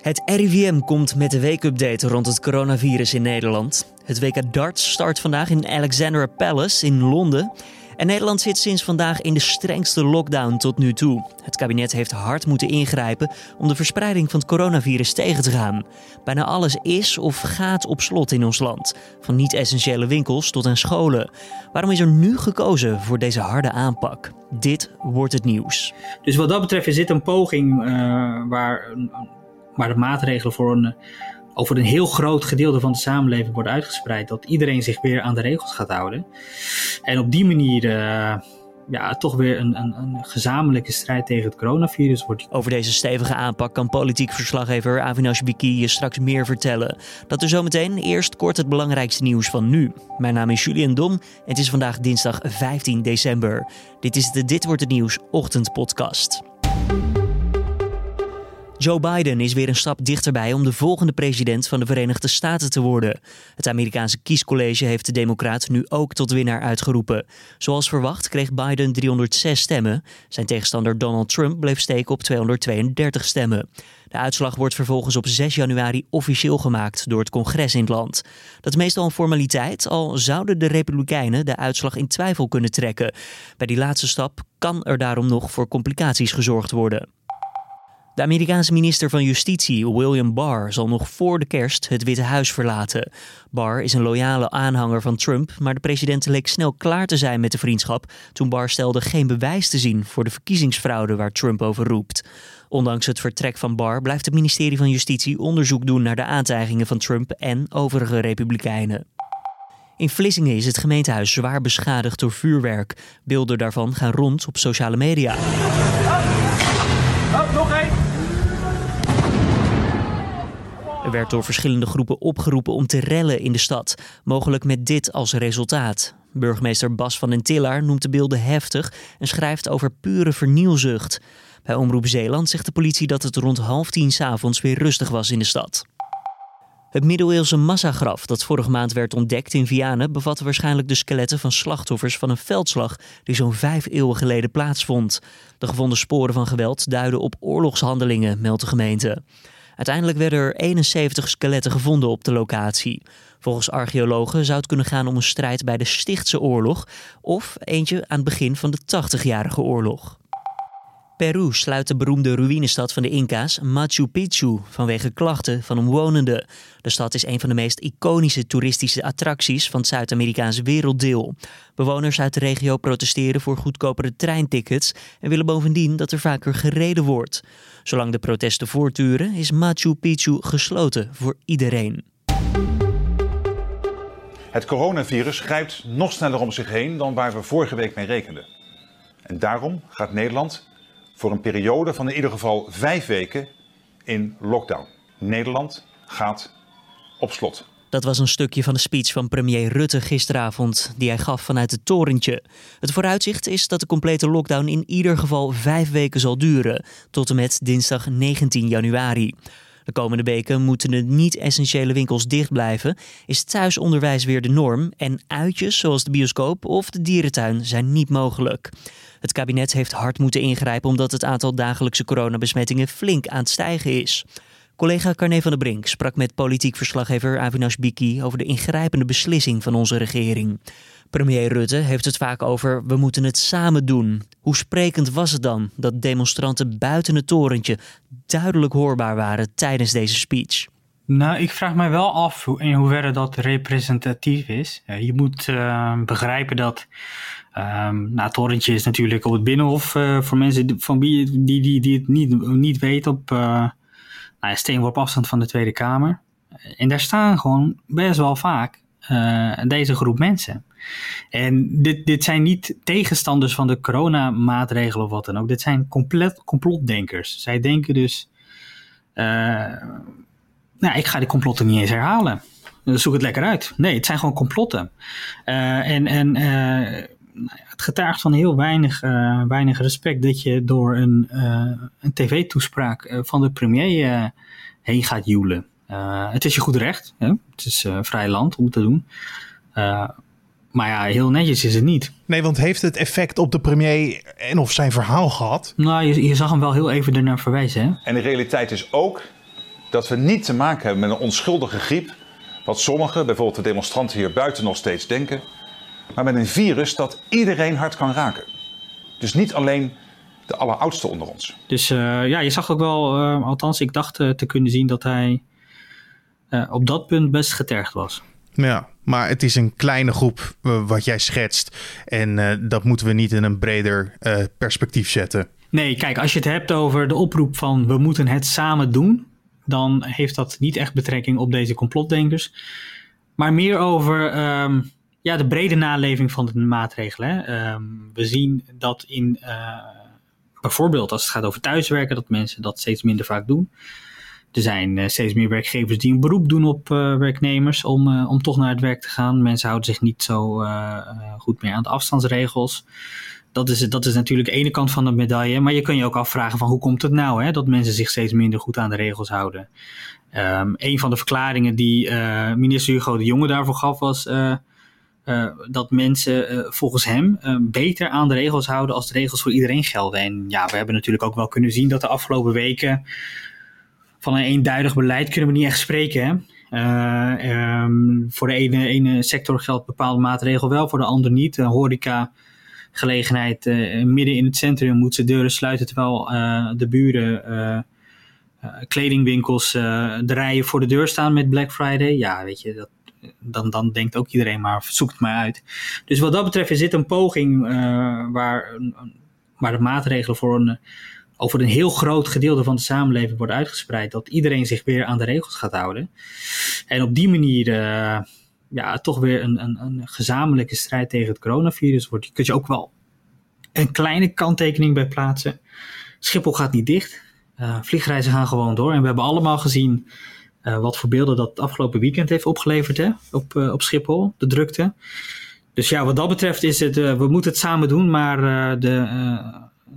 Het RIVM komt met de weekupdate rond het coronavirus in Nederland. Het WK darts start vandaag in Alexandra Palace in Londen. En Nederland zit sinds vandaag in de strengste lockdown tot nu toe. Het kabinet heeft hard moeten ingrijpen om de verspreiding van het coronavirus tegen te gaan. Bijna alles is of gaat op slot in ons land. Van niet-essentiële winkels tot aan scholen. Waarom is er nu gekozen voor deze harde aanpak? Dit wordt het nieuws. Dus wat dat betreft is dit een poging uh, waar, waar de maatregelen voor een over een heel groot gedeelte van de samenleving wordt uitgespreid. Dat iedereen zich weer aan de regels gaat houden. En op die manier uh, ja, toch weer een, een, een, gezamenlijke strijd tegen het coronavirus wordt. Over deze stevige aanpak kan politiek verslaggever Avinash Biki je straks meer vertellen. Dat er zometeen eerst kort het belangrijkste nieuws van nu. Mijn naam is Julian Dom en het is vandaag dinsdag 15 december. Dit is de Dit wordt het nieuws ochtendpodcast. Joe Biden is weer een stap dichterbij om de volgende president van de Verenigde Staten te worden. Het Amerikaanse kiescollege heeft de Democraat nu ook tot winnaar uitgeroepen. Zoals verwacht kreeg Biden 306 stemmen. Zijn tegenstander Donald Trump bleef steken op 232 stemmen. De uitslag wordt vervolgens op 6 januari officieel gemaakt door het congres in het land. Dat is meestal een formaliteit, al zouden de Republikeinen de uitslag in twijfel kunnen trekken. Bij die laatste stap kan er daarom nog voor complicaties gezorgd worden. De Amerikaanse minister van Justitie, William Barr, zal nog voor de kerst het Witte Huis verlaten. Barr is een loyale aanhanger van Trump, maar de president leek snel klaar te zijn met de vriendschap toen Barr stelde geen bewijs te zien voor de verkiezingsfraude waar Trump over roept. Ondanks het vertrek van Barr blijft het ministerie van Justitie onderzoek doen naar de aantijgingen van Trump en overige republikeinen. In Vlissingen is het gemeentehuis zwaar beschadigd door vuurwerk. Beelden daarvan gaan rond op sociale media. Er werd door verschillende groepen opgeroepen om te rellen in de stad, mogelijk met dit als resultaat. Burgemeester Bas van den Tillaar noemt de beelden heftig en schrijft over pure vernielzucht. Bij Omroep Zeeland zegt de politie dat het rond half tien s'avonds weer rustig was in de stad. Het middeleeuwse massagraf dat vorige maand werd ontdekt in Vianen bevatte waarschijnlijk de skeletten van slachtoffers van een veldslag die zo'n vijf eeuwen geleden plaatsvond. De gevonden sporen van geweld duiden op oorlogshandelingen, meldt de gemeente. Uiteindelijk werden er 71 skeletten gevonden op de locatie. Volgens archeologen zou het kunnen gaan om een strijd bij de Stichtse oorlog of eentje aan het begin van de 80-jarige oorlog. Peru sluit de beroemde ruïnestad van de Inca's, Machu Picchu, vanwege klachten van omwonenden. De stad is een van de meest iconische toeristische attracties van het Zuid-Amerikaanse werelddeel. Bewoners uit de regio protesteren voor goedkopere treintickets en willen bovendien dat er vaker gereden wordt. Zolang de protesten voortduren, is Machu Picchu gesloten voor iedereen. Het coronavirus grijpt nog sneller om zich heen dan waar we vorige week mee rekenden. En daarom gaat Nederland voor een periode van in ieder geval vijf weken in lockdown. Nederland gaat op slot. Dat was een stukje van de speech van premier Rutte gisteravond, die hij gaf vanuit het torentje. Het vooruitzicht is dat de complete lockdown in ieder geval vijf weken zal duren, tot en met dinsdag 19 januari. De komende weken moeten de niet-essentiële winkels dicht blijven, is thuisonderwijs weer de norm en uitjes zoals de bioscoop of de dierentuin zijn niet mogelijk. Het kabinet heeft hard moeten ingrijpen omdat het aantal dagelijkse coronabesmettingen flink aan het stijgen is. Collega Carne van der Brink sprak met politiek verslaggever Avinash Biki over de ingrijpende beslissing van onze regering. Premier Rutte heeft het vaak over we moeten het samen doen. Hoe sprekend was het dan dat demonstranten buiten het torentje duidelijk hoorbaar waren tijdens deze speech? Nou, ik vraag mij wel af in hoeverre dat representatief is. Je moet uh, begrijpen dat Um, het torentje is natuurlijk op het Binnenhof uh, voor mensen van wie, die, die, die het niet, niet weten op uh, nou, steenworp afstand van de Tweede Kamer. En daar staan gewoon best wel vaak uh, deze groep mensen. En dit, dit zijn niet tegenstanders van de coronamaatregelen of wat dan ook. Dit zijn compleet complotdenkers. Zij denken dus, nou, ik ga die complotten niet eens herhalen. Zoek het lekker uit. Nee, het zijn gewoon complotten. en en nou het getuigt van heel weinig, weinig respect dat je door een, een tv-toespraak eh, van de premier heen gaat joelen. het is je goed recht. Hè? Het is vrij land om te doen. Maar ja, heel netjes is het niet. Nee, want heeft het effect op de premier en of zijn verhaal gehad? Nou, je, je zag hem wel heel even ernaar verwijzen. Hè? En de realiteit is ook dat we niet te maken hebben met een onschuldige griep, wat sommigen, bijvoorbeeld de demonstranten hier buiten, nog steeds denken, maar met een virus dat iedereen hard kan raken. Dus niet alleen de alleroudste onder ons. Dus uh, ja, je zag ook wel, uh, althans ik dacht uh, te kunnen zien dat hij op dat punt best getergd was. Ja, maar het is een kleine groep wat jij schetst. En dat moeten we niet in een breder perspectief zetten. Nee, kijk, als je het hebt over de oproep van we moeten het samen doen, dan heeft dat niet echt betrekking op deze complotdenkers. Maar meer over um, ja, de brede naleving van de maatregelen. Um, we zien dat in bijvoorbeeld als het gaat over thuiswerken, dat mensen dat steeds minder vaak doen. Er zijn uh, steeds meer werkgevers die een beroep doen op uh, werknemers om, uh, om toch naar het werk te gaan. Mensen houden zich niet zo goed meer aan de afstandsregels. Dat is, dat is natuurlijk de ene kant van de medaille. Maar je kan je ook afvragen van hoe komt het nou hè, dat mensen zich steeds minder goed aan de regels houden. Um, een van de verklaringen die minister Hugo de Jonge daarvoor gaf was dat mensen volgens hem beter aan de regels houden als de regels voor iedereen gelden. En ja, we hebben natuurlijk ook wel kunnen zien dat de afgelopen weken van een eenduidig beleid kunnen we niet echt spreken. Hè? Um, voor de ene, sector geldt bepaalde maatregel wel, voor de ander niet. De horeca gelegenheid midden in het centrum moet ze deuren sluiten terwijl de buren kledingwinkels de rijen voor de deur staan met Black Friday. Ja, weet je, dat, dan, dan denkt ook iedereen maar, zoek het maar uit. Dus wat dat betreft is dit een poging uh, waar, waar de maatregelen voor een, over een heel groot gedeelte van de samenleving worden uitgespreid. Dat iedereen zich weer aan de regels gaat houden. En op die manier uh, ja, toch weer een, een, een gezamenlijke strijd tegen het coronavirus wordt. Je kunt je ook wel een kleine kanttekening bij plaatsen. Schiphol gaat niet dicht. Uh, vliegreizen gaan gewoon door. En we hebben allemaal gezien uh, wat voor beelden dat het afgelopen weekend heeft opgeleverd hè? Op, op Schiphol, de drukte. Dus ja, wat dat betreft is het, we moeten het samen doen, maar de,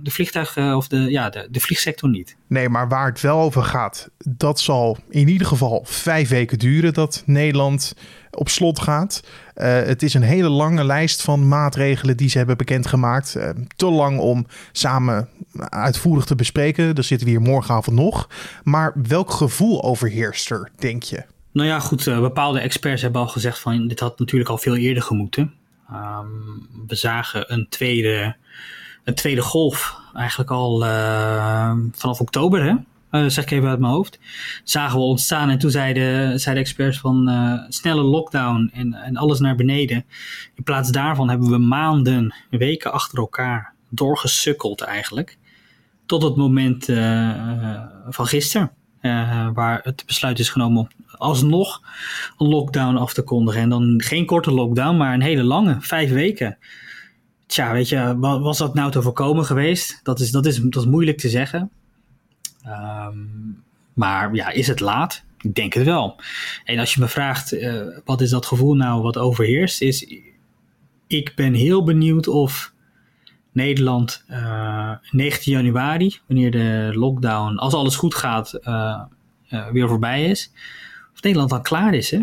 de vliegtuig of de, ja, de, de vliegsector niet. Nee, maar waar het wel over gaat, dat zal in ieder geval vijf weken duren dat Nederland op slot gaat. Uh, het is een hele lange lijst van maatregelen die ze hebben bekendgemaakt. Uh, te lang om samen uitvoerig te bespreken. Daar zitten we hier morgenavond nog. Maar welk gevoel overheerst er, denk je? Nou ja, goed. Uh, bepaalde experts hebben al gezegd van dit had natuurlijk al veel eerder gemoeten. Um, we zagen een tweede, een tweede golf eigenlijk al vanaf oktober, hè? uh, zeg ik even uit mijn hoofd, zagen we ontstaan. En toen zeiden, zeiden experts van uh, snelle lockdown en, en alles naar beneden. In plaats daarvan hebben we maanden, weken achter elkaar doorgesukkeld eigenlijk. Tot het moment van gisteren. waar het besluit is genomen om alsnog een lockdown af te kondigen. En dan geen korte lockdown, maar een hele lange, vijf weken. Tja, weet je, was dat nou te voorkomen geweest? Dat is, dat is, dat is moeilijk te zeggen. Um, maar ja, is het laat? Ik denk het wel. En als je me vraagt, uh, wat is dat gevoel nou wat overheerst, is ik ben heel benieuwd of Nederland uh, 19 januari, wanneer de lockdown, als alles goed gaat, uh, weer voorbij is, of Nederland dan klaar is hè?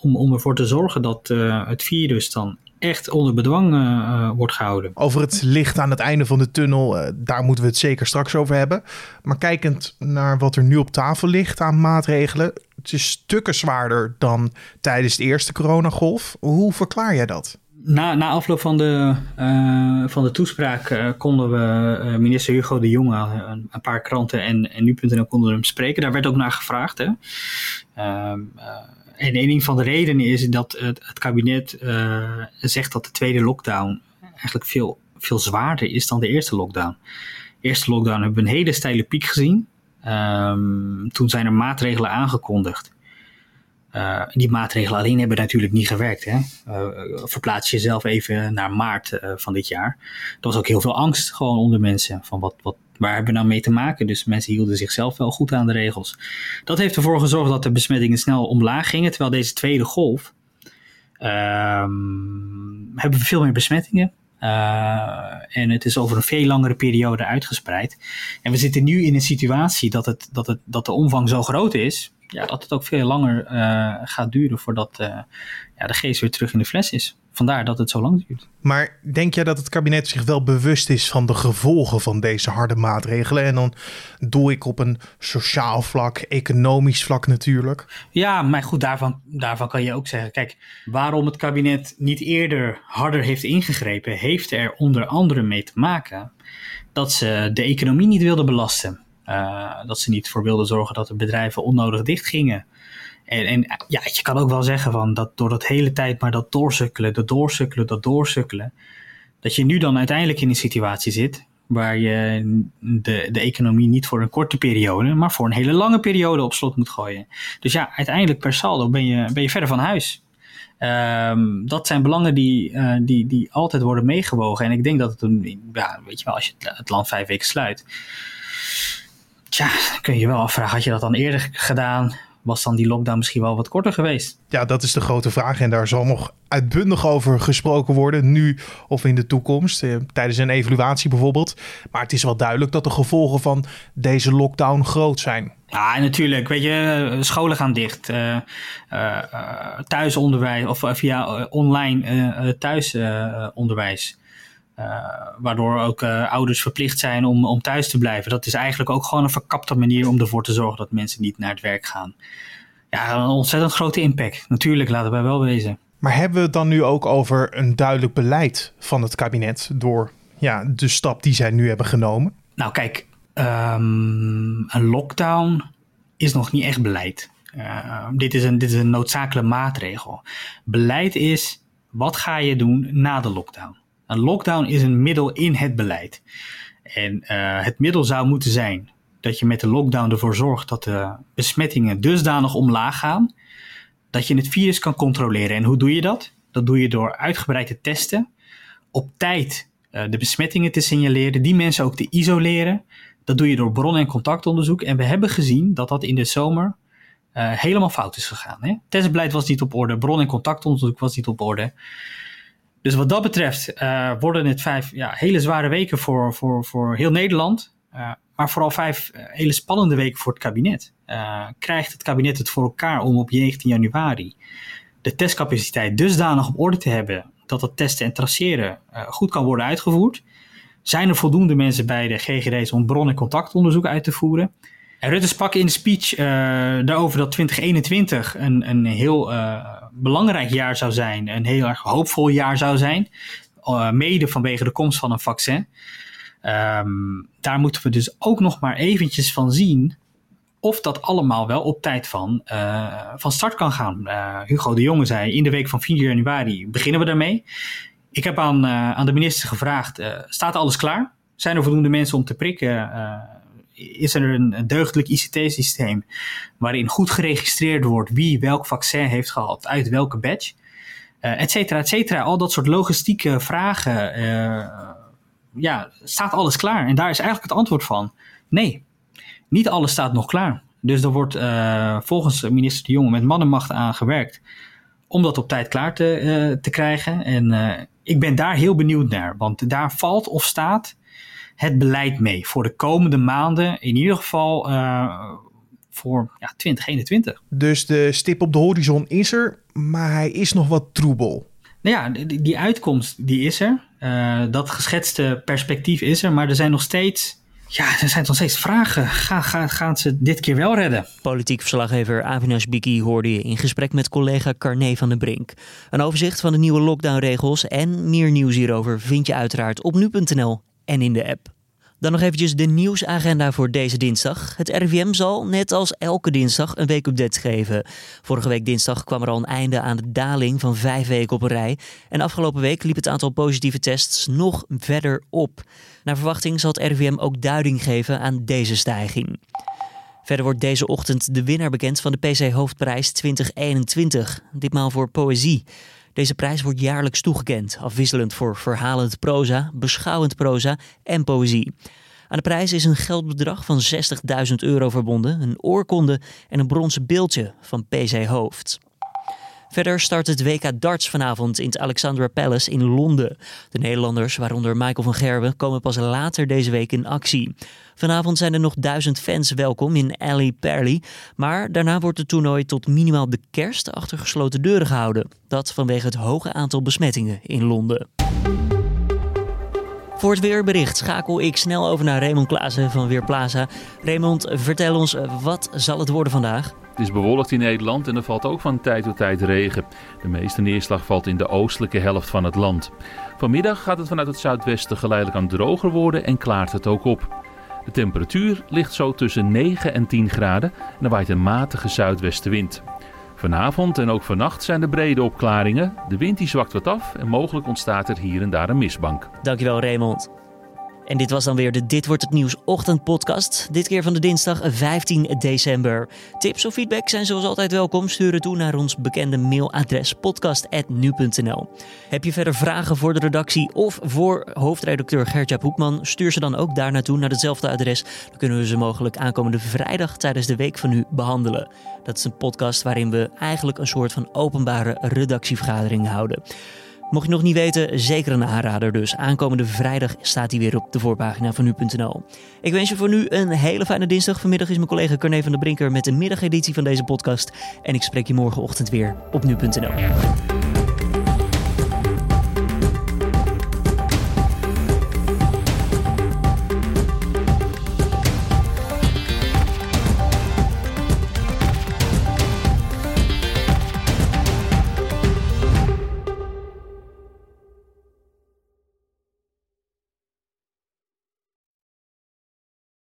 Om, om ervoor te zorgen dat het virus dan echt onder bedwang uh, wordt gehouden. Over het licht aan het einde van de tunnel, uh, daar moeten we het zeker straks over hebben. Maar kijkend naar wat er nu op tafel ligt aan maatregelen, het is stukken zwaarder dan tijdens de eerste coronagolf. Hoe verklaar jij dat? Na, na afloop van de, uh, van de toespraak konden we minister Hugo de Jonge, een, een paar kranten en, en nu.nl konden we hem spreken. Daar werd ook naar gevraagd. Hè? Ehm, en een van de redenen is dat het, het kabinet uh, zegt dat de tweede lockdown eigenlijk veel, veel zwaarder is dan de eerste lockdown. Eerste lockdown hebben we een hele steile piek gezien. Um, toen zijn er maatregelen aangekondigd. Uh, die maatregelen alleen hebben natuurlijk niet gewerkt. Hè? Uh, verplaats jezelf even naar maart uh, van dit jaar. Er was ook heel veel angst gewoon onder mensen. Van wat, wat, waar hebben we nou mee te maken? Dus mensen hielden zichzelf wel goed aan de regels. Dat heeft ervoor gezorgd dat de besmettingen snel omlaag gingen. Terwijl deze tweede golf um, hebben we veel meer besmettingen. En het is over een veel langere periode uitgespreid. En we zitten nu in een situatie dat, het, dat, het, dat de omvang zo groot is. Ja, dat het ook veel langer uh, gaat duren voordat uh, ja, de geest weer terug in de fles is. vandaar dat het zo lang duurt. Maar denk jij dat het kabinet zich wel bewust is van de gevolgen van deze harde maatregelen? En dan doe ik op een sociaal vlak, economisch vlak natuurlijk. Ja, maar goed, daarvan, daarvan kan je ook zeggen: kijk, waarom het kabinet niet eerder harder heeft ingegrepen, heeft er onder andere mee te maken dat ze de economie niet wilden belasten. Uh, dat ze niet voor wilden zorgen dat de bedrijven onnodig dicht gingen. En, en ja, je kan ook wel zeggen van dat door dat hele tijd maar dat doorsukkelen, dat doorsukkelen, dat doorsukkelen. Dat je nu dan uiteindelijk in een situatie zit waar je de, de economie niet voor een korte periode, maar voor een hele lange periode op slot moet gooien. Dus ja, uiteindelijk per saldo ben je, ben je verder van huis. Um, dat zijn belangen die, uh, die, die altijd worden meegewogen. En ik denk dat het ja, weet je wel, als je het land vijf weken sluit, tja, kun je je wel afvragen, had je dat dan eerder gedaan? was dan die lockdown misschien wel wat korter geweest? Ja, dat is de grote vraag. En daar zal nog uitbundig over gesproken worden, nu of in de toekomst, eh, tijdens een evaluatie bijvoorbeeld. Maar het is wel duidelijk dat de gevolgen van deze lockdown groot zijn. Ja, natuurlijk. Weet je, scholen gaan dicht. Uh, uh, thuisonderwijs of via online thuisonderwijs. Waardoor ook ouders verplicht zijn om, om thuis te blijven. Dat is eigenlijk ook gewoon een verkapte manier om ervoor te zorgen dat mensen niet naar het werk gaan. Ja, een ontzettend grote impact. Natuurlijk, laten wij wel wezen. Maar hebben we het dan nu ook over een duidelijk beleid van het kabinet door ja, de stap die zij nu hebben genomen? Nou, kijk, um, een lockdown is nog niet echt beleid. Uh, dit, is een, dit is een noodzakelijke maatregel. Beleid is wat ga je doen na de lockdown. Een lockdown is een middel in het beleid. En uh, het middel zou moeten zijn dat je met de lockdown ervoor zorgt dat de besmettingen dusdanig omlaag gaan dat je het virus kan controleren. En hoe doe je dat? Dat doe je door uitgebreid te testen, op tijd uh, de besmettingen te signaleren, die mensen ook te isoleren. Dat doe je door bron- en contactonderzoek. En we hebben gezien dat dat in de zomer uh, helemaal fout is gegaan. Hè? Testbeleid was niet op orde, bron- en contactonderzoek was niet op orde. Dus wat dat betreft uh, worden het vijf ja, hele zware weken voor, voor, voor heel Nederland. maar vooral vijf hele spannende weken voor het kabinet. Krijgt het kabinet het voor elkaar om op 19 januari de testcapaciteit dusdanig op orde te hebben dat het testen en traceren goed kan worden uitgevoerd? Zijn er voldoende mensen bij de GGD's om bron- en contactonderzoek uit te voeren? En Rutte sprak in de speech daarover dat 2021 een, een heel belangrijk jaar zou zijn, een heel erg hoopvol jaar zou zijn, mede vanwege de komst van een vaccin. Um, daar moeten we dus ook nog maar eventjes van zien of dat allemaal wel op tijd van, uh, van start kan gaan. Uh, Hugo de Jonge zei, in de week van 4 januari beginnen we daarmee. Ik heb aan, aan de minister gevraagd, staat alles klaar? Zijn er voldoende mensen om te prikken? Is er een deugdelijk ICT-systeem waarin goed geregistreerd wordt wie welk vaccin heeft gehad uit welke batch? et cetera, et cetera. Al dat soort logistieke vragen. ja, staat alles klaar? En daar is eigenlijk het antwoord van nee. Niet alles staat nog klaar. Dus er wordt uh, volgens minister De Jonge met mannenmacht aan gewerkt om dat op tijd klaar te, te krijgen. En ik ben daar heel benieuwd naar, want daar valt of staat het beleid mee voor de komende maanden, in ieder geval voor ja, 2021. Dus de stip op de horizon is er, maar hij is nog wat troebel. Nou ja, die, die uitkomst die is er. dat geschetste perspectief is er, maar er zijn nog steeds ja, er zijn nog steeds vragen. Ga, ga, gaan ze dit keer wel redden? Politiek verslaggever Avinash Biki hoorde je in gesprek met collega Carné van den Brink. Een overzicht van de nieuwe lockdownregels en meer nieuws hierover vind je uiteraard op nu.nl en in de app. Dan nog eventjes de nieuwsagenda voor deze dinsdag. Het RIVM zal, net als elke dinsdag, een weekupdate geven. Vorige week dinsdag kwam er al een einde aan de daling van vijf weken op een rij. En afgelopen week liep het aantal positieve tests nog verder op. Naar verwachting zal het RIVM ook duiding geven aan deze stijging. Verder wordt deze ochtend de winnaar bekend van de PC Hoofdprijs 2021. Ditmaal voor poëzie. Deze prijs wordt jaarlijks toegekend, afwisselend voor verhalend proza, beschouwend proza en poëzie. Aan de prijs is een geldbedrag van 60.000 euro verbonden, een oorkonde en een bronzen beeldje van PC Hoofd. Verder start het WK darts vanavond in het Alexandra Palace in Londen. De Nederlanders, waaronder Michael van Gerwen, komen pas later deze week in actie. Vanavond zijn er nog duizend fans welkom in Alley Perley. Maar daarna wordt het toernooi tot minimaal de kerst achter gesloten deuren gehouden. Dat vanwege het hoge aantal besmettingen in Londen. Voor het weerbericht schakel ik snel over naar Raymond Klaassen van Weerplaza. Raymond, vertel ons, wat zal het worden vandaag? Het is bewolkt in Nederland en er valt ook van tijd tot tijd regen. De meeste neerslag valt in de oostelijke helft van het land. Vanmiddag gaat het vanuit het zuidwesten geleidelijk aan droger worden en klaart het ook op. De temperatuur ligt zo tussen 9 en 10 graden en er waait een matige zuidwestenwind. Vanavond en ook vannacht zijn er brede opklaringen. De wind die zwakt wat af en mogelijk ontstaat er hier en daar een mistbank. Dankjewel Raymond. En dit was dan weer de Dit wordt het nieuws ochtendpodcast. Dit keer van de dinsdag 15 december. Tips of feedback zijn zoals altijd welkom. Stuur het toe naar ons bekende mailadres podcast@nu.nl. Heb je verder vragen voor de redactie of voor hoofdredacteur Gertjaap Hoekman? Stuur ze dan ook daar naartoe naar hetzelfde adres. Dan kunnen we ze mogelijk aankomende vrijdag tijdens de week van nu behandelen. Dat is een podcast waarin we eigenlijk een soort van openbare redactievergadering houden. Mocht je nog niet weten, zeker een aanrader dus. Aankomende vrijdag staat hij weer op de voorpagina van nu.nl. Ik wens je voor nu een hele fijne dinsdag. Vanmiddag is mijn collega Carne van der Brinker met de middageditie van deze podcast. En ik spreek je morgenochtend weer op nu.nl.